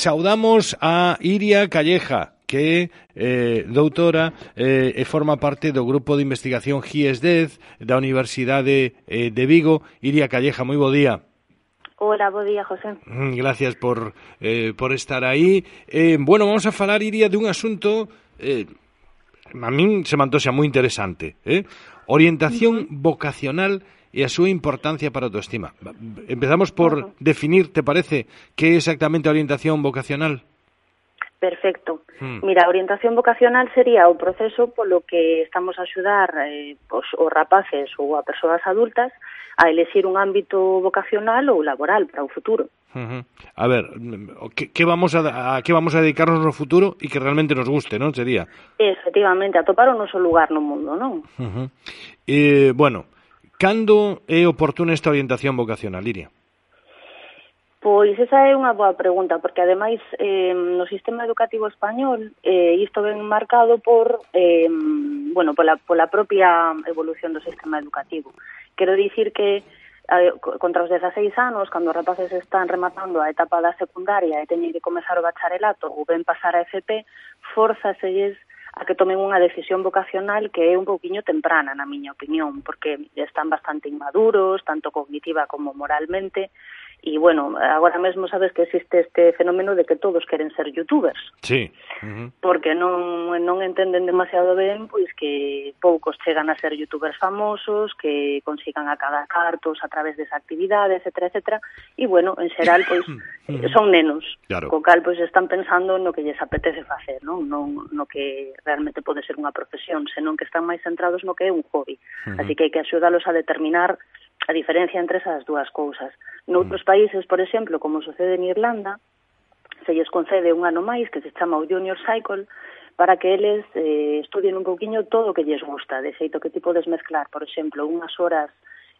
Saudamos a Iria Calleja que eh, doutora eh, e forma parte do grupo de investigación GIES-10 da Universidade eh, de Vigo. Iria Calleja, moi bo día. Hola, bo día, José. Mm, gracias por, eh, por estar aí. Eh, bueno, vamos a falar, Iria, dun asunto eh, a min se mantoxa moi interesante. Eh? Orientación uh -huh. vocacional e a súa importancia para a autoestima. Empezamos por definir, te parece, que é exactamente a orientación vocacional? Perfecto. Hmm. Mira, a orientación vocacional sería o proceso polo que estamos a axudar eh, os, os rapaces ou a persoas adultas a elegir un ámbito vocacional ou laboral para o futuro. Uh -huh. A ver, que, que vamos a, a que vamos a dedicarnos no futuro e que realmente nos guste, non? Sería. Efectivamente, atopar o noso lugar no mundo, non? Uh -huh. eh, bueno, Cando é oportuna esta orientación vocacional, Iria? Pois esa é unha boa pregunta, porque ademais eh, no sistema educativo español eh, isto ben marcado por eh, bueno, pola, pola propia evolución do sistema educativo. Quero dicir que eh, contra os 16 anos, cando os rapaces están rematando a etapa da secundaria e teñen que comezar o bacharelato ou ben pasar a FP, forzaselles a que tomen unha decisión vocacional que é un pouquiño temprana, na miña opinión, porque están bastante inmaduros, tanto cognitiva como moralmente, E, bueno, agora mesmo sabes que existe este fenómeno de que todos queren ser youtubers. Sí. Uh -huh. Porque non, non entenden demasiado ben pois que poucos chegan a ser youtubers famosos, que consigan acabar cartos a través desa actividade, etc, etc. E, bueno, en xeral, pois, uh -huh. son nenos. Claro. Co cal, pois, están pensando no que lles apetece facer, non? Non no que realmente pode ser unha profesión, senón que están máis centrados no que é un hobby. Uh -huh. Así que hai que axudalos a determinar a diferencia entre esas dúas cousas. Noutros países, por exemplo, como sucede en Irlanda, se lles concede un ano máis que se chama o Junior Cycle para que eles eh, estudien un pouquiño todo o que lles gusta, de xeito que tipo podes mezclar, por exemplo, unhas horas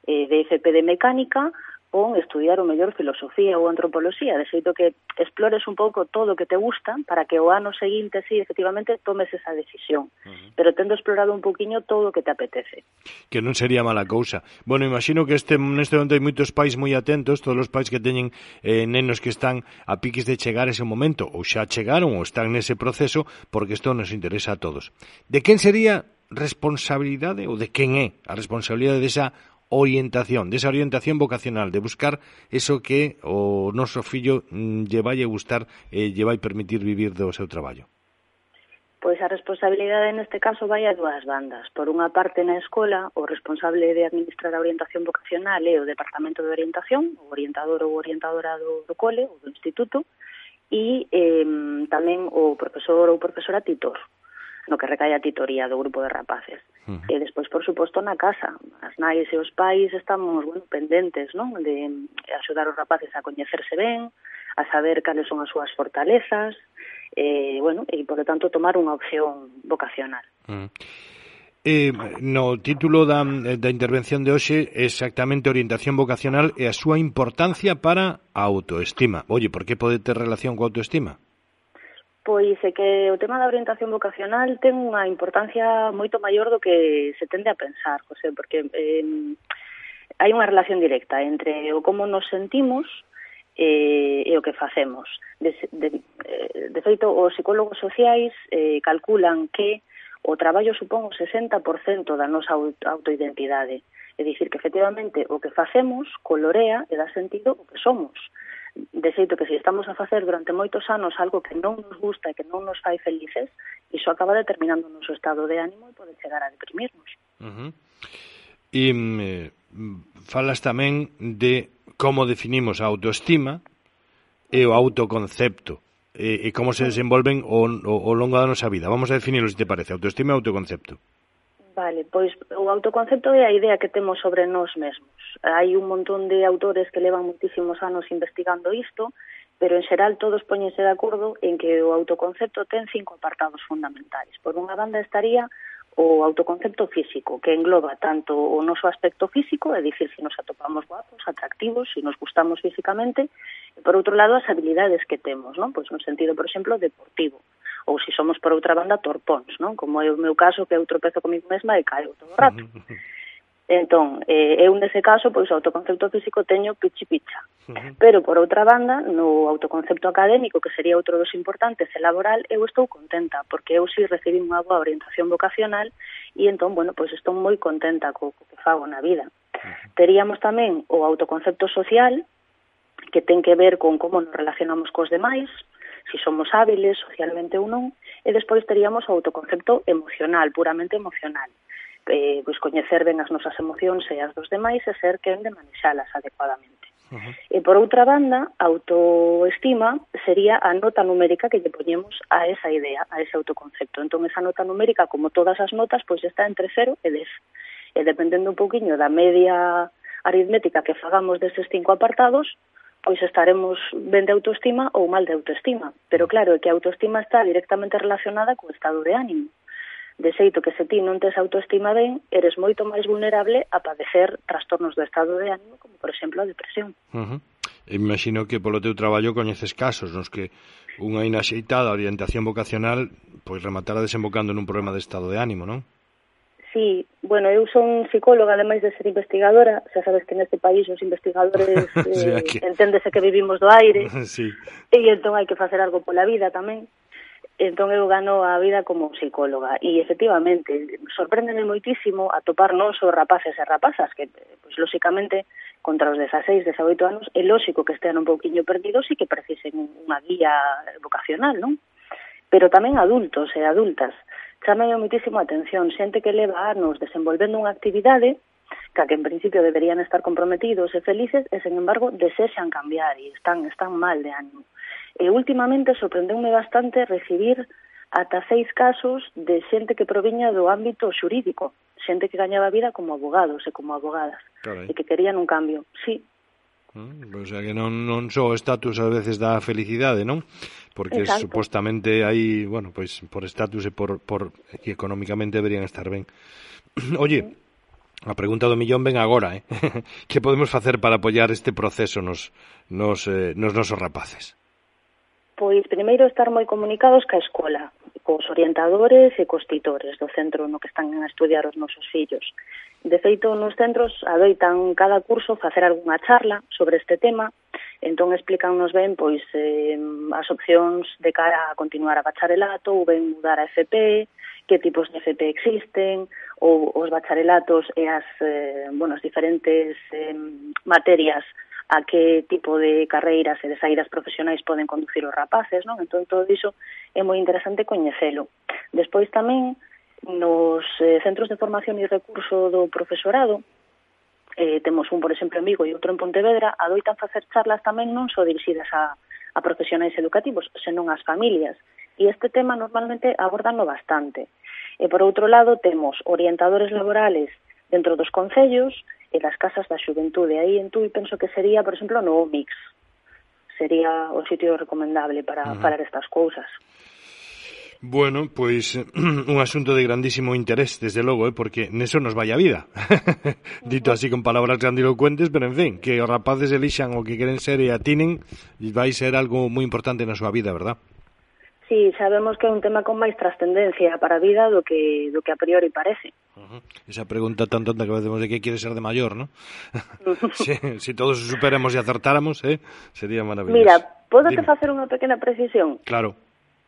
eh, de FP de mecánica con estudiar o mellor filosofía ou antropoloxía, de xeito que explores un pouco todo o que te gusta para que o ano seguinte, si, sí, efectivamente, tomes esa decisión, uh -huh. pero tendo explorado un poquinho todo o que te apetece. Que non sería mala cousa. Bueno, imagino que este neste momento hai moitos pais moi atentos, todos os pais que teñen eh, nenos que están a piques de chegar ese momento, ou xa chegaron ou están nese proceso, porque isto nos interesa a todos. De quen sería responsabilidade ou de quen é a responsabilidade desa orientación, desa orientación vocacional, de buscar eso que o noso fillo mm, lle vai gustar e lle vai permitir vivir do seu traballo. Pois a responsabilidade neste caso vai a dúas bandas. Por unha parte na escola, o responsable de administrar a orientación vocacional é o Departamento de Orientación, o orientador ou orientadora do, do cole ou do instituto, e eh, tamén o profesor ou profesora titor, no que recae a titoría do grupo de rapaces. Uh -huh. E despois, por suposto, na casa. As nais e os pais estamos bueno, pendentes non? de axudar os rapaces a coñecerse ben, a saber cales son as súas fortalezas, e, bueno, e, por lo tanto, tomar unha opción vocacional. Uh -huh. Eh, no título da, da intervención de hoxe exactamente orientación vocacional e a súa importancia para a autoestima. Oye, por que pode ter relación coa autoestima? Pois é que o tema da orientación vocacional ten unha importancia moito maior do que se tende a pensar, José, porque eh, hai unha relación directa entre o como nos sentimos eh, e o que facemos. De, de, eh, de feito, os psicólogos sociais eh, calculan que o traballo supón o 60% da nosa autoidentidade. É dicir, que efectivamente o que facemos colorea e dá sentido o que somos. De xeito que se estamos a facer durante moitos anos algo que non nos gusta e que non nos fai felices, iso acaba determinando o noso estado de ánimo e pode chegar a deprimirnos. Uh -huh. E eh, falas tamén de como definimos a autoestima e o autoconcepto e, e como se desenvolven o, o, o longo da nosa vida. Vamos a definirlo, se te parece, autoestima e autoconcepto. Vale, pois o autoconcepto é a idea que temos sobre nós mesmos. Hai un montón de autores que levan muitísimos anos investigando isto, pero en xeral todos poñense de acordo en que o autoconcepto ten cinco apartados fundamentais. Por unha banda estaría o autoconcepto físico, que engloba tanto o noso aspecto físico, é dicir, se nos atopamos guapos, atractivos, se nos gustamos físicamente, e por outro lado as habilidades que temos, non? Pois no sentido, por exemplo, deportivo ou se somos por outra banda torpóns, non? Como é o meu caso que eu tropezo comigo mesma e caio todo o rato. Entón, eh, eu nese caso, pois o autoconcepto físico teño pichi picha. Uh -huh. Pero por outra banda, no autoconcepto académico, que sería outro dos importantes, e laboral, eu estou contenta, porque eu si recibi recibí unha boa orientación vocacional e entón, bueno, pois estou moi contenta co, co que fago na vida. Uh -huh. Teríamos tamén o autoconcepto social, que ten que ver con como nos relacionamos cos demais, se si somos hábiles socialmente ou non, e despois teríamos o autoconcepto emocional, puramente emocional. Eh, pois coñecer ben as nosas emocións e as dos demais e ser quen de manexalas adecuadamente. Uh -huh. E por outra banda, autoestima sería a nota numérica que lle poñemos a esa idea, a ese autoconcepto. Entón, esa nota numérica, como todas as notas, pois está entre 0 e 10. E dependendo un pouquiño da media aritmética que fagamos deses cinco apartados, pois estaremos ben de autoestima ou mal de autoestima. Pero claro, é que a autoestima está directamente relacionada co estado de ánimo. De xeito que se ti non tes autoestima ben, eres moito máis vulnerable a padecer trastornos do estado de ánimo, como por exemplo a depresión. Uh -huh. Imagino que polo teu traballo coñeces casos nos que unha inaxeitada orientación vocacional pois rematara desembocando nun problema de estado de ánimo, non? Sí, bueno, eu son psicóloga, ademais de ser investigadora, xa sabes que neste país os investigadores eh, sí, enténdese que vivimos do aire, sí. e entón hai que facer algo pola vida tamén. Entón eu gano a vida como psicóloga e efectivamente sorpréndeme moitísimo atopar non só rapaces e rapazas que pois lóxicamente contra os 16, 18 anos é lóxico que estean un pouquiño perdidos e que precisen unha guía vocacional, non? Pero tamén adultos e adultas chamei moitísimo a atención xente que leva anos desenvolvendo unha actividade ca que en principio deberían estar comprometidos e felices e, sen embargo, desexan cambiar e están, están mal de ánimo. E últimamente sorprendeume bastante recibir ata seis casos de xente que proviña do ámbito xurídico, xente que gañaba vida como abogados e como abogadas, Carai. e que querían un cambio. Sí, Mm, o sea que non, non só o estatus a veces da felicidade, non? Porque Exacto. supostamente aí, bueno, pois por estatus e por, por e económicamente deberían estar ben. Oye, a pregunta do millón ven agora, eh? que podemos facer para apoiar este proceso nos, nos, eh, nos nosos rapaces? Pois primeiro estar moi comunicados ca escola, cos orientadores e cos titores do centro no que están a estudiar os nosos fillos. De feito, nos centros adoitan cada curso facer algunha charla sobre este tema, entón explicannos ben pois eh, as opcións de cara a continuar a bacharelato ou ben mudar a FP, que tipos de FP existen, ou os bacharelatos e as, eh, bueno, as diferentes eh, materias a que tipo de carreiras e de saídas profesionais poden conducir os rapaces, non? Entón, todo iso é moi interesante coñecelo. Despois tamén, nos eh, centros de formación e recurso do profesorado, eh, temos un, por exemplo, en Vigo e outro en Pontevedra, adoitan facer charlas tamén non só dirixidas a, a profesionais educativos, senón ás familias. E este tema normalmente abordanlo bastante. E por outro lado, temos orientadores laborales dentro dos concellos e das casas da xuventude. Aí en Tui penso que sería, por exemplo, no Mix. Sería o sitio recomendable para uh -huh. falar estas cousas. Bueno, pois un asunto de grandísimo interés, desde logo, eh, porque neso nos vai a vida. Dito así con palabras grandilocuentes, pero en fin, que os rapaces elixan o que queren ser e atinen, vai ser algo moi importante na súa vida, verdad? Sí, sabemos que é un tema con máis trascendencia para a vida do que do que a priori parece. Uh -huh. Esa pregunta tan tonta que facemos de que quiere ser de maior, ¿no? si, si todos superamos e acertáramos, eh, sería maravilloso. Mira, podo te facer unha pequena precisión? Claro.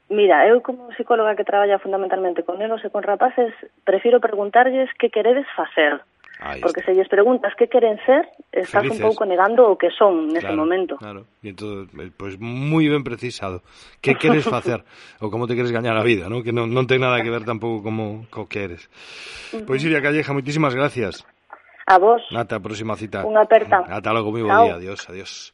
Mira, eu como psicóloga que traballa fundamentalmente con nenos e con rapaces, prefiro preguntarlles que queredes facer. Uh Porque se lles preguntas que queren ser, estás Felices. un pouco negando o que son nese claro, momento. Claro, e entón, pois pues, moi ben precisado. Que queres facer ou como te queres gañar a vida, ¿no? Que non, non ten nada que ver tampouco como co que eres. Pois Iria Calleja, moitísimas gracias. A vos. Ata a próxima cita. Unha aperta. Ata logo, moi bo día. Adiós, adiós.